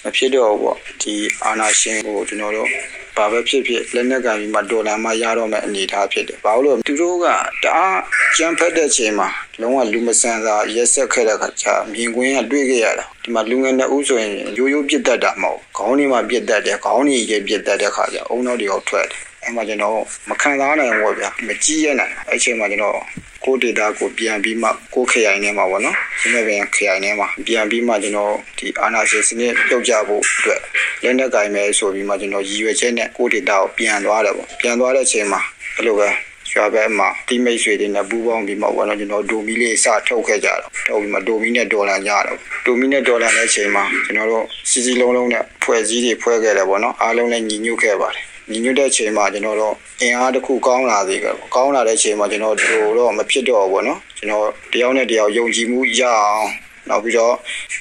F: မဖြစ်တော့ဘူးပေါ့ဒီအာနာရှင်ကိုကျွန်တော်တို့ဘာပဲဖြစ်ဖြစ်လက်နက်ကပြီးမှဒေါ်လာမှရတော့မယ့်အနေအထားဖြစ်တယ်။ဘာလို့လဲသူတို့ကတအားကြမ်းဖက်တဲ့ချိန်မှာလုံးဝလူမဆန်စာရက်ဆက်ခဲ့တဲ့ခါကျမြင်ကွင်းကတွေ့ခဲ့ရတာ။ဒီမှာလူငယ်နှစ်ဦးဆိုရင်ရိုးရိုးပြစ်တတ်တာမဟုတ်ခေါင်းလေးမှာပြစ်တတ်တယ်ခေါင်းကြီးကြီးပြစ်တတ်တဲ့ခါကျအုံနောက်တွေရောက်ထွက်တယ်။ အဲ့မှာကျွန်တော်မခံစားနိုင်ဘူးဗျာမကြည့်ရနိုင်အဲ့ချိန်မှာကျွန်တော်ကိုဒေတာကိုပြန်ပြီးမှကိုခရိုင်ထဲမှာပေါ့နော်ဒီမဲ့ပြန်ခရိုင်ထဲမှာပြန်ပြီးမှကျွန်တော်ဒီအာနာရှင်စနစ်ပြုတ်ကြဖို့အတွက်လက်နက်ကင်မယ်ဆိုပြီးမှကျွန်တော်ရည်ရွယ်ချက်နဲ့ကိုဒေတာကိုပြန်သွားတယ်ပေါ့ပြန်သွားတဲ့အချိန်မှာအဲ့လိုပဲရွာဘက်မှာတိမိတ်ဆွေတွေနဲ့ပူးပေါင်းပြီးမှပေါ့နော်ကျွန်တော်ဒိုမီလေးစထုတ်ခဲ့ကြတော့ထုတ်ပြီးမှဒိုမီနဲ့ဒေါ်လာကြတော့ဒိုမီနဲ့ဒေါ်လာတဲ့အချိန်မှာကျွန်တော်တို့စီစီလုံးလုံးနဲ့ဖွဲ့စည်းတွေဖွဲ့ခဲ့တယ်ပေါ့နော်အားလုံးလည်းညီညွတ်ခဲ့ပါတယ် ညီညွတ်တဲ့ချိန်မှာကျွန်တော်တို့အင်အားတစ်ခုကောင်းလာသေးတယ်ကောင်းလာတဲ့ချိန်မှာကျွန်တော်တို့တော့မဖြစ်တော့ဘူးပေါ့နော်ကျွန်တော်တယောက်နဲ့တယောက်ယုံကြည်မှုရအောင်နောက်ပြီးတော့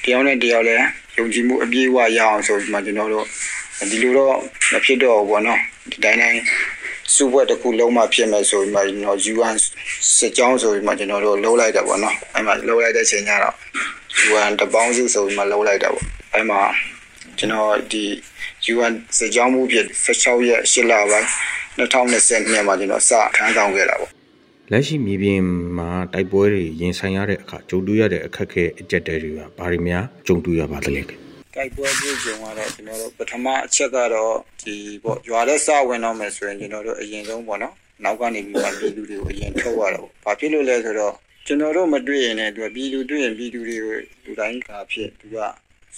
F: တယောက်နဲ့တယောက်လည်းယုံကြည်မှုအပြည့်အဝရအောင်ဆိုပြီးမှကျွန်တော်တို့ဒီလိုတော့မဖြစ်တော့ဘူးပေါ့နော်ဒီတိုင်းတိုင်းစုဘွက်တစ်ခုလုံးမဖြစ်မယ်ဆိုပြီးမှကျွန်တော် UN စစ်ကြောင်းဆိုပြီးမှကျွန်တော်တို့လှုပ်လိုက်တာပေါ့နော်အဲ့မှာလှုပ်လိုက်တဲ့ချိန်ကျတော့ UN တပေါင်းစုဆိုပြီးမှလှုပ်လိုက်တာပေါ့အဲ့မှာကျွန်တော်ဒီ UN စစ်ကြောင်းမှုဖြစ်16ရက်8လပိုင်း2020မှာကျွန်တော်စခန်းဆောင်ခဲ့တာပေါ့
E: လက်ရှိမြေပြင်မှာတိုက်ပွဲတွေရင်ဆိုင်ရတဲ့အခါကြုံတွေ့ရတဲ့အခက်အခဲအကျက်တဲတွေကဘာတွေများကြုံတွေ့ရပါသလဲ
F: တိုက်ပွဲပြည်ကြုံကတော့ကျွန်တော်တို့ပထမအချက်ကတော့ဒီပေါ့ရွာတဲ့စဝင်တော့မယ်ဆိုရင်ကျွန်တော်တို့အရင်ဆုံးပေါ့နော်နောက်ကနေပြီးမှပြည်သူတွေကိုအရင်ထုတ်ရတာပေါ့ဘာဖြစ်လို့လဲဆိုတော့ကျွန်တော်တို့မတွေ့ရင်လည်းသူကပြည်သူတွေ့ရင်ပြည်သူတွေကိုလူတိုင်းကဖြစ်သူက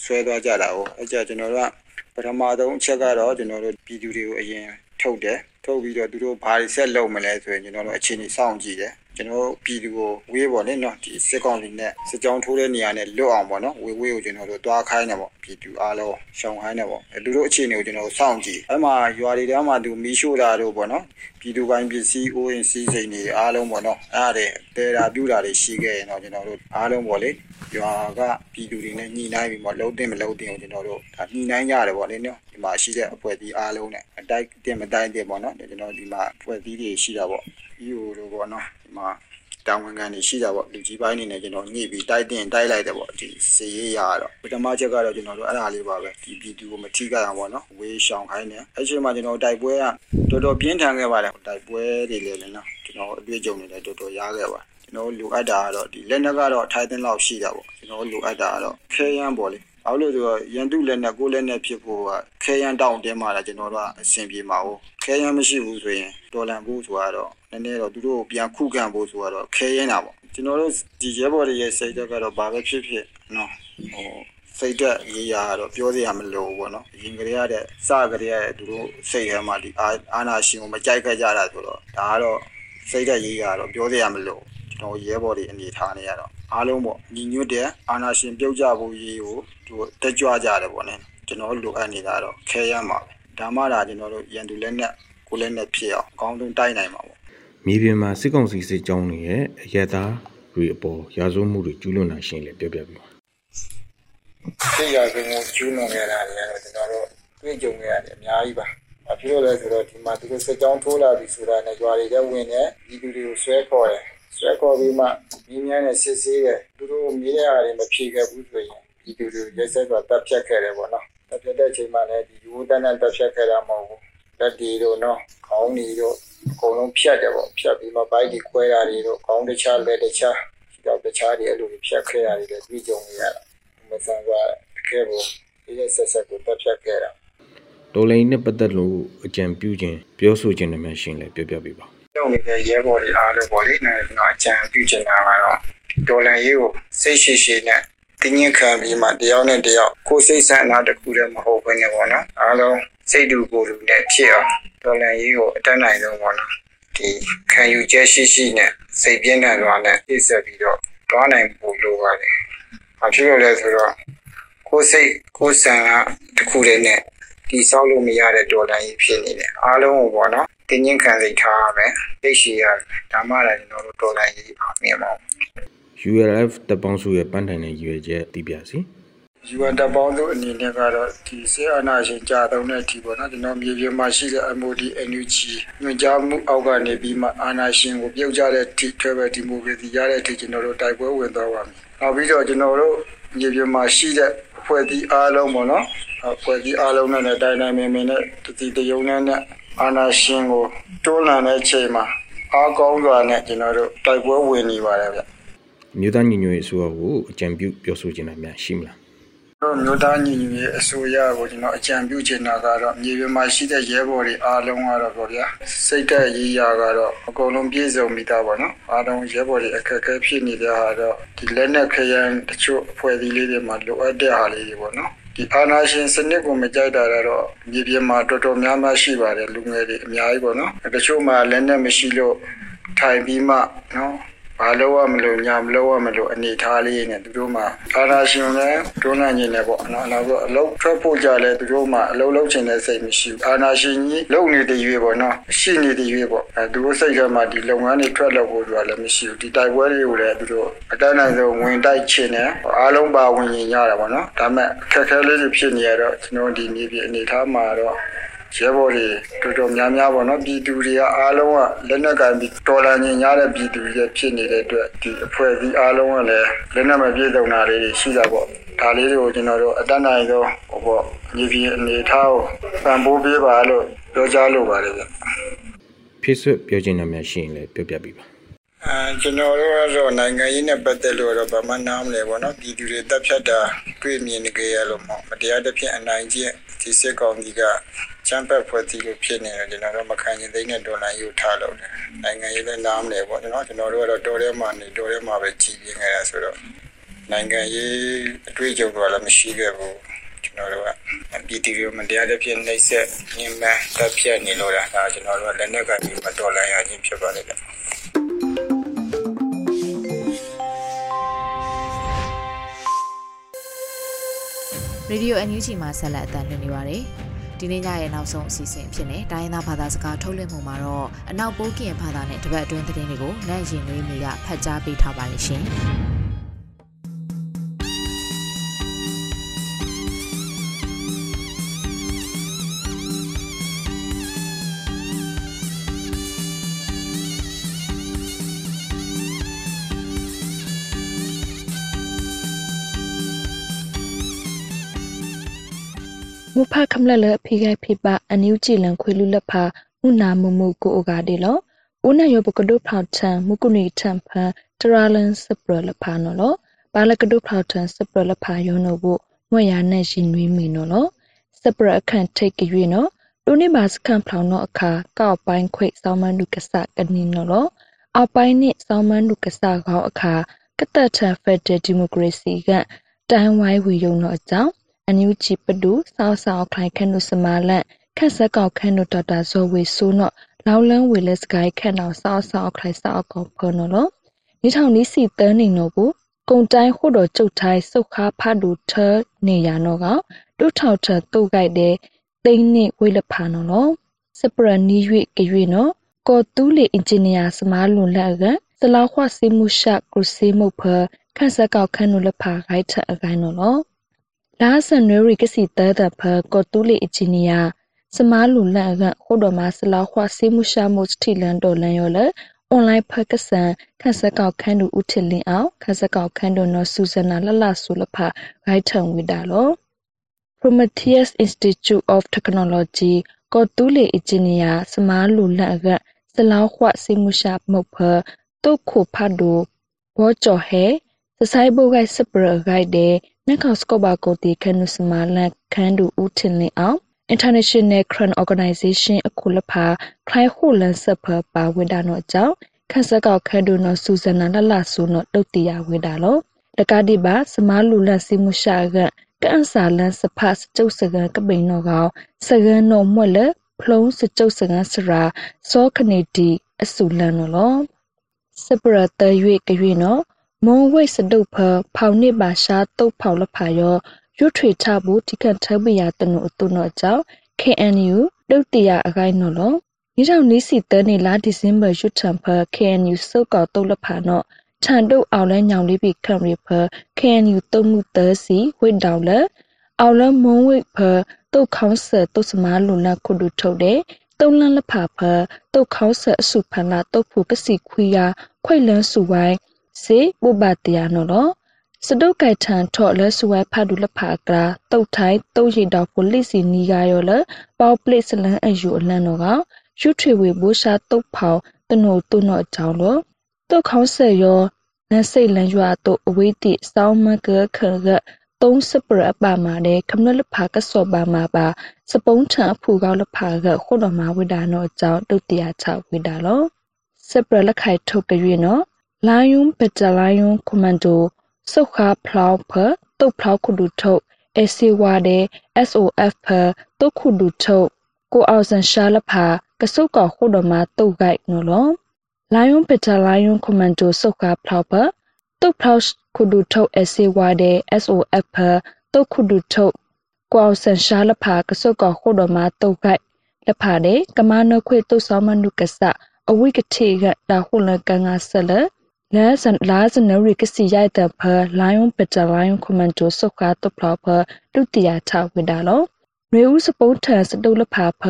F: ဆွဲသွားကြတာ哦အဲ့ကြကျွန်တော်တို့က ပထမဆုံးအချက်ကတော့ကျွန်တော်တို့ပြည်သူတွေကိုအရင်ထုတ်တယ်ထုတ်ပြီးတော့သူတို့ဘာတွေဆက်လုပ်မလဲဆိုရင်ကျွန်တော်တို့အခြေအနေစောင့်ကြည့်တယ် ကျွန်တော်ပြည်သူကိုဝေးပေါ့လေနော်ဒီစစ်ကောင်စီနဲ့စစ်ကြောင်းထိုးတဲ့နေရာနဲ့လွတ်အောင်ပေါ့နော်ဝေးဝေးကိုကျွန်တော်တို့တွားခိုင်းတယ်ပေါ့ပြည်သူအားလုံးရှောင်ခိုင်းတယ်ပေါ့အဲလူတို့အခြေအနေကိုကျွန်တော်စောင့်ကြည့်အဲမှာရွာတွေထဲမှာသူမီးရှို့တာတို့ပေါ့နော်ပြည်သူပိုင်းပစ္စည်းအိုးရင်စီးစိမ်တွေအားလုံးပေါ့နော်အဲ့ဒါတွေတဲတာပြူတာတွေရှိခဲ့ရင်တော့ကျွန်တော်တို့အားလုံးပေါ့လေရွာကပြည်သူတွေနဲ့ညှိနှိုင်းပြီးတော့လုံးတင်မလုံးတင်ကိုကျွန်တော်တို့ဒါညှိနှိုင်းကြတယ်ပေါ့လေနော်ဒီမှာရှိတဲ့အဖွဲ့အစည်းအားလုံးနဲ့အတိုက်တင်မတိုက်တင်ပေါ့နော်ကျွန်တော်ဒီမှာအဖွဲ့အစည်းတွေရှိတာပေါ့ EU တို့ပေါ့နော်ဒီမှာတာဝန်ခံတွေရှိတာပေါ့လူကြီးပိုင်းနေနဲ့ကျွန်တော်ညှိပြီးတိုက်တင်တိုက်လိုက်တယ်ပေါ့ဒီစီရေးရတော့ပထမချက်ကတော့ကျွန်တော်တို့အဲ့ဒါလေးပါပဲဒီပြည်သူကိုမထိခိုက်အောင်ပေါ့နော်ဝေးရှောင်ခိုင်းတယ်အဲ့ချိန်မှာကျွန်တော်တိုက်ပွဲကတော်တော်ပြင်းထန်ခဲ့ပါတယ်တိုက်ပွဲတွေလည်းနော်ကျွန်ကျွန်တော်အတွေ့အကြုံတွေလည်းတော်တော်ရခဲ့ပါကျွန်တော်လိုအပ်တာကတော့ဒီလက်နက်ကတော့အထိုက်အသင့်လောက်ရှိတာပေါ့ကျွန်တော်လိုအပ်တာကတော့ခဲယမ်းပေါ့လေ ဘာလို့လဲဆိုတော့ရန်တုလက်နက်ကိုလက်နက်ဖြစ်ဖို့ကခဲယမ်းတောင်းတင်းมาတာကျွန်တော်တို့ကအဆင်ပြေမှာဟုတ်ခဲယမ်းမရှိဘူးဆိုရင်တော်လန်ဖို့ဆိုတော့နည်းနည်းတော့သူတို့ပြန်ခုခံဖို့ဆိုတော့ခဲယမ်းတာပေါ့ကျွန်တော်တို့ဒီရဲဘော်တွေရဲ့စိတ်ဓာတ်ကတော့ဘာပဲဖြစ်ဖြစ်နော်ဟိုစိတ်သက်ရေးရတော့ပြောစရာမလိုဘူးပေါ့နော်အရင်ကတည်းကတဲ့စကတည်းကသူတို့စိတ်ထဲမှာဒီအာနာရှင်ကိုမကြိုက်ခဲ့ကြတာဆိုတော့ဒါကတော့စိတ်သက်ရေးရတော့ပြောစရာမလို ကျွန်တော်ရဲဘော်တွေအနေထားနေရတော့အားလုံးပေါ့ညီညွတ်တဲ့အာနာရှင်ပြုတ်ကြဖို့ရေးကိုသူတက်ကြွကြတယ်ပေါ့နော်ကျွန်တော်လိုအပ်နေတာတော့ခဲရမှာပဲဒါမှသာကျွန်တော်တို့ရန်သူလက်နဲ့ကိုလက်နဲ့ဖြစ်အောင်အကောင်းဆုံးတိုက်နိုင်မှာပေါ့
E: မြေပြင်မှာစစ်ကောင်စီစစ်ကြောင်းတွေရဲ့အရက်သားတွေအပေါ်ရာဇဝမှုတွေကျူးလွန်တာရှင်းလေပြောပြပြပါ
F: သိရဆုံးကိုကျူးလွန်ခဲ့တာတွေကတော့ကျွန်တော်တို့တွေ့ကြုံခဲ့ရတယ်အများကြီးပါ။ဘာဖြစ်လို့လဲဆိုတော့ဒီမှာသူတို့စစ်ကြောင်းထိုးလာပြီဆိုတာနဲ့ရွာတွေကဝင်တယ်ဒီလူတွေကိုဆွဲခေါ်တယ် ဆွဲခေါ်ပြီးမှမြင်းမြန်းနဲ့စစ်ဆေးတယ်သူတို့မြေးရတာတွေမဖြေခဲ့ဘူးဆိုရင်ဒီလူတွေရက်ဆက်စွာတပ်ဖြတ်ခဲ့တယ်ပေါ့နော်တပ်ဖြတ်တဲ့အချိန်မှာလည်းဒီယူတန်းတန်းတပ်ဖြတ်ခဲ့တာမဟုတ်ဘူးလက်တီတို့နော်ခေါင်းတွေတို့အကုန်လုံးဖြတ်တယ်ပေါ့ဖြတ်ပြီးမှဘိုက်တွေခွဲတာတွေတို့ခေါင်းတစ်ခြားလက်တစ်ခြားဒီတော့တခြားတွေအဲ့လိုဖြတ်ခဲ့တာတွေလည်းတွေ့ကြုံနေရတာမဆန်ကတကယ်ကိုဒီရက်ဆက်ဆက်ကိုတပ်ဖြတ်ခဲ့တာ
E: တော်လိုင်းနဲ့ပတ်သက်လို့အကြံပြုခြင်းပြောဆိုခြင်းတွေမှရှင်းလေပြောပြပြပါ
F: လုပ်နေတဲ့ရဲဘော်တွေအားလုံးပေါ့လေနဲ့ကျွန်တော်အကြံပြုချင်တာကတော့ဒေါ်လာရေးကိုစိတ်ရှိရှိနဲ့တင်းညင်ခံပြီးမှတယောက်နဲ့တယောက်ကိုယ်စိတ်ဆန္ဒတစ်ခုတည်းမဟုတ်ဘဲနဲ့ပေါ့နော်အားလုံးစိတ်တူကိုယ်တူနဲ့ဖြစ်အောင်ဒေါ်လာရေးကိုအတတ်နိုင်ဆုံးပေါ့နော်ဒီခံယူချက်ရှိရှိနဲ့စိတ်ပြင်းထန်စွာနဲ့ပြည့်စုံပြီးတော့တွားနိုင်ဖို့လိုပါတယ်။ဘာဖြစ်လို့လဲဆိုတော့ကိုယ်စိတ်ကိုယ်ဆန္ဒတစ်ခုတည်းနဲ့ဒီဆောက်လို့မရတဲ့ဒေါ်လာရေးဖြစ်နေတယ်အားလုံးကိုပေါ့နော် တင်းချင်းခံစိတ်ထားရမယ်သိရှိရဒါမှလည်းကျွန်တော်တို့ဒေါ်လာရေးပါမြင်ပါဘူး
E: ULF တပ်ပေါင်းစုရဲ့ပန်းတိုင်တဲ့ရည်ရွယ်ချက်သိပြစီ
F: ယူအန်တပ်ပေါင်းတို့အနေနဲ့ကတော့ဒီစေအနာရှင်ကြာသုံးတဲ့အထိပေါ့နော်ကျွန်တော်မြေပြင်မှာရှိတဲ့ MOD NUG ညွှန်ကြားမှုအောက်ကနေပြီးမှအာနာရှင်ကိုပြုတ်ကြတဲ့အထိထွဲပဲဒီမိုကရေစီရတဲ့အထိကျွန်တော်တို့တိုက်ပွဲဝင်သွားပါမယ်။နောက်ပြီးတော့ကျွန်တော်တို့မြေပြင်မှာရှိတဲ့အဖွဲ့အစည်းအားလုံးပေါ့နော်အဖွဲ့အစည်းအားလုံးနဲ့တိုင်းတိုင်းမင်းမင်းနဲ့တတိတယုံနဲ့နဲ့ အာနာရှင်ကိုတွန်းလှန်တဲ့အချိန်မှာအားကောင်းစွာနဲ့ကျွန်တော်တို့တိုက်ပွဲဝင်နေပါတယ်ဗျ။
E: အမျိုးသားညီညွတ်ရေးအစိုးရကိုအကြံပြုပြောဆိုခြင်းတွေများရှိမလား
F: တို့မျိုးသားညီညွတ်ရေးအစိုးရကိုကျွန်တော်အကြံပြုချင်တာကတော့မြေပြင်မှာရှိတဲ့ရဲဘော်တွေအားလုံးကတော့ဗောဗျာစိတ်သက်ရေးရကတော့အကုန်လုံးပြည့်စုံမိသားပေါ့နော်အားလုံးရဲဘော်တွေအခက်အခဲဖြစ်နေတဲ့ဟာတော့ဒီလက်နက်ခရမ်းတချို့အဖွဲ့အစည်းလေးတွေမှာလိုအပ်တဲ့ဟာလေးတွေပေါ့နော် ဒီအာနာရှင်စနစ်ကိုမကြိုက်တာတော့မြေပြင်မှာတော်တော်များများရှိပါတယ်လူငယ်တွေအများကြီးပေါ့နော်တချို့မှာလက်နက်မရှိလို့ထိုင်ပြီးမှနော် ဘာလို့ရမလို့ညာမလို့ရမလို့အနေထားလေးနဲ့သူတို့မှာအာနာရှင်လည်းတွန်းလှန်နေတယ်ပေါ့နော်နောက်တော့အလုပ်ထွက်ဖို့ကြလဲသူတို့မှာအလုပ်လုပ်ချင်တဲ့စိတ်မရှိဘူးအာနာရှင်ကြီးလုပ်နေတဲ့ရွေးပေါ့နော်ရှိနေတဲ့ရွေးပေါ့အဲသူတို့စိတ်ထဲမှာဒီလုပ်ငန်းတွေထွက်လုပ်ဖို့ဆိုတာလည်းမရှိဘူးဒီတိုက်ပွဲတွေကိုလည်းသူတို့အတန်းနိုင်ဆုံးဝင်တိုက်ချင်တယ်အားလုံးပါဝင်ရင်ရတာပေါ့နော်ဒါမဲ့အခက်အခဲလေးတွေဖြစ်နေရတော့ကျွန်တော်ဒီမြေပြင်အနေထားမှာတော့ ရဲဘော်တွေတော်တော်များများပေါ့နော်ပြည်သူတွေကအားလုံးကလက်နက်ကင်ပြီးတော်လန်ညင်ရတဲ့ပြည်သူတွေဖြစ်နေတဲ့အတွက်ဒီအဖွဲ့အစည်းအားလုံးကလည်းလက်နက်မပြည့်စုံတာလေးတွေရှိတာပေါ့ဒါလေးတွေကိုကျွန်တော်တို့အတတ်နိုင်ဆုံးဟိုပေါ့မြေပြင်အနေထားကိုပံ့ပိုးပေးပါလို့ပြောကြားလိုပါတယ်ဗျ
E: ဖြစ်ဆွပြောခြင်းတွေများရှိရင်လည်းပြောပြပြပါ
F: အဲကျွန်တော်တို့ကတော့နိုင်ငံရေးနဲ့ပတ်သက်လို့တော့ဗမာနားမလဲပေါ့နော်ပြည်သူတွေတပ်ဖြတ်တာတွေ့မြင်နေကြရလို့မဟုတ်မတရားတစ်ဖြစ်အနိုင်ကျင့်ဒီစစ်ကောင်စီက ချမ်းပတ်ဖွဲ့စည်းလို့ဖြစ်နေတယ်ကျွန်တော်တို့မခံရင်သိတဲ့ဒေါ်လာယူထားလို့တယ်နိုင်ငံရေးလည်းနားမလဲပေါ့နော်ကျွန်တော်တို့ကတော့တော်ထဲမှာနေတော်ထဲမှာပဲကြည်ပြင်းနေတာဆိုတော့နိုင်ငံရေးအတွေ့အကြုံတော့လည်းမရှိခဲ့ဘူးကျွန်တော်တို့ကပြည်သူတွေမတရားတစ်ဖြစ်နှိပ်စက်ညှဉ်းပန်းတပ်ဖြတ်နေလို့တာဒါကျွန်တော်တို့ကလက်နက်ကပြီးမတော်လှန်ရခြင်းဖြစ်ပါတယ်ဗျ
B: ရေဒီယို NUG မှာဆက်လက်အသံလွှင့်နေပါတယ်။ ဒီနေ့ညရဲ့နောက်ဆုံးအစီအစဉ်ဖြစ်နေတိုင်းရင်းသားဘာသာစကားထုတ်လွှင့်မှုမှာတော့အနောက်ပိုးကင်ဘာသာနဲ့တပတ်အတွင်းသတင်းတွေကိုနိုင်ရင်လေးမီကဖတ်ကြားပေးထားပါတယ်ရှင်။
G: mu pha khamla le phi gai phi pa aniu chi lang khwe lu la pha mu na mu mu ko o ga de lo ဦးနယောပကဒုဖောက်ထံမုကုနီထံဖန်တရာလန်စပရလဖာနော်လောဘာလကဒုဖောက်ထံစပရလဖာယောနိုဘမွေရနဲ့ရှင်နွေးမီနော်လောစပရအခန့်ထိတ်ကြွေနော်ဒုနေပါစခန့်ဖောင်နော်အခါကောက်ပိုင်းခွေစောင်းမနုကဆကနင်းနော်လောအပိုင်းနစ်စောင်းမနုကဆခေါအခါကတထဖက်ဒရယ်ဒီမိုကရေစီကတန်ဝိုင်းဝီယုံတော့အကြောင်း အန်ယူချီပဒူဆောက်ဆောက်ခိုင်ခန့်နုစမာလန့်ခက်ဆက်ကောက်ခန့်နုဒေါက်တာဇော်ဝေဆိုးနော်လောင်လန်းဝေလက်စကိုင်းခန့်တော်ဆောက်ဆောက်ခိုင်ဆောက်ကောက်ဖော်နော်လောဒီထောင်နီးစီတန်းနေနော်ဘူးကုံတိုင်းခုတော်ကျုပ်ထိုင်းစုတ်ခါဖတ်တူထနေရနော်ကဒုထောက်ထတုတ်ကြိုက်တဲ့သိန်းနစ်ဝိလဖာနော်လောစပရနီရွေကရွေနော်ကောတူးလေအင်ဂျင်နီယာစမားလွန်လက်ကစလောက်ခွစီမှုရှကရုစီမှုဖခန့်ဆက်ကောက်ခန့်နုလဖာခိုက်ထအကိုင်းနော်လော လာဆန်နရီကစီတဲတဲ့ဖကောတူးလေအင်ဂျင်နီယာစမားလူလန့်ကခုတော်မှာစလောက်ခွစီမှုရှမှုစတီလန်တော်လန်ရောလေအွန်လိုင်းဖက်ကဆန်ခက်ဆက်ကောက်ခန်းတို့ဦးထလင်းအောင်ခက်ဆက်ကောက်ခန်းတို့နော်ဆူဇနာလလဆူလဖဂိုက်ထံဝိတာလော Prometheus Institute of Technology ကောတူလေအင်ဂျင်နီယာစမားလူလန့်ကစလောက်ခွစီမှုရှာမုတ်ဖတုတ်ခုဖတ်တို့ဘောကျော်ဟဲစဆိုင်ဘိုဂိုက်စပရဂိုက်တဲ့ နက်ခေါစကောဘာကိုတီခနုစမာလန့်ခန်းတို့ဦးထလင်းအောင် International Crane Organization အခုလဖာခလိုက်ခုလန်ဆပ်ဖပါဝိဒါနောအကြောင်းခက်စကောက်ခက်ဒုနောစူဇနာလလဆူနောတုတ်တီယဝိဒါလောတကတိပါစမားလူလစီမှုရှာကကန်ဆာလန်စဖတ်ကျုပ်စကကပိန်နောကောင်စကန်နောမွက်လဖလုံးစကျုပ်စကန်စရာစောခနေတီအဆူလန်နောလောစပရတရွေကရွေနော မုံဝိတ်စတုတ်ဖဖောင်နစ်ပါရှာတုတ်ဖောင်လဖာယောရွထွေချဖို့တိကန်ထဘရတနုအတုနောအကြောင်း KNU တုတ်တရအကိုင်းနော်လောဒီထောင်နီးစီတဲနေလာဒီဇင်ဘာရွထံဖ KNU စုတ်ကောက်တုတ်လဖာနော်ခြံတုတ်အောင်လဲညောင်လေးပြီခံရဖ KNU တုံမှုသစီဝိတောင်လဲအောင်လဲမုံဝိဖတုတ်ခေါင်းဆတုတ်စမားလုံလခုဒုထုတ်တဲ့တုံလန်းလဖာဖတုတ်ခေါင်းဆအစုဖန်လာတုတ်ဖို့ကစီခွေးရခွိလန်းစုဝိုင်း စေပုပ္ပတရားနော်လောစတုတ်ကိုက်ထန်ထော့လဲဆူဝဲဖတ်ဒူလဖာကရာတုတ်ထိုင်းတုတ်ရီတော်ပိုလစ်စီနီကရောလပေါပလစ်စလန်အယူအလန်တော့ကယူထွေဝေဘိုးရှာတုတ်ဖောင်တနိုတုနော့အကြောင်းလို့တုတ်ခေါင်းဆက်ရောနတ်စိတ်လန်ရွာတို့အဝေးတိစောင်းမကခရကသုံးစပရပါမာတဲ့ခမလလဖာကစောပါမာပါစပုံးထံအဖူကောက်လဖာကခုတော်မှာဝိဒါနောအကြောင်းတုတ်တရားချဝိဒါလောစပရလက်ခိုက်ထုတ်ကြွေနော် လိုင်းယွန်ပက်တလိုင်းယွန်ကွန်မန်ဒိုစုခါဖလောက်ဖတုတ်ဖလောက်ခုဒုထုတ်အစီဝါတဲ့ SOF ဖတုတ်ခုဒုထုတ်ကိုအောင်စန်ရှာလဖာကစုတ်ကောခုဒမတုတ်ဂိုက်နော်လောလိုင်ယွန်ပတာလိုင်ယွန်ကွန်မန်ဒိုစုခါဖလောက်ဖတုတ်ဖလောက်ခုဒုထုတ်အစီဝါတဲ့ SOF ဖတုတ်ခုဒုထုတ်ကိုအောင်စန်ရှာလဖာကစုတ်ကောခုဒမတုတ်ဂိုက်လဖာတဲ့ကမနခွေတုတ်ဆောမနုကဆအဝိကတိကတာခုလကန်ငါဆလ လဲစန်လာစနရီကစီရိုက်တဲ့ဖလိုင်ယွန်ပတာလိုင်ယွန်ကွန်မန်ဒိုစုခါတုတ်ဖလောက်ဖတုတ်တရာချဝိဒါလောရေဦးစပုတ်ထန်စတုလဖာဖ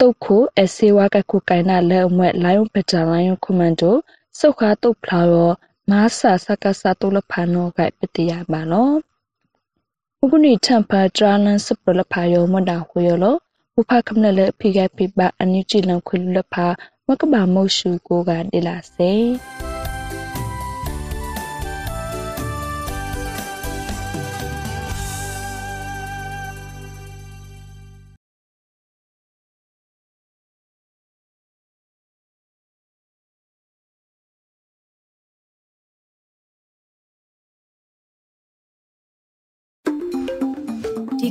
G: တုတ်ခိုအစေဝါကခုကိုင်နာလဲအမွဲ့လိုင်းပတာလိုင်းကွန်မန်ဒိုစုခါတုတ်ဖလာရောမာဆာစကဆာတုလဖာနောကပတိယပါလောဥပနိထံဖာတရာလန်စပလဖာယောမဒါဟွေယောလောဥဖခမနလေဖိကပိပအနိချိလံခွလလဖာမကဘာမုတ်ရှုကိုကဒေလာစေ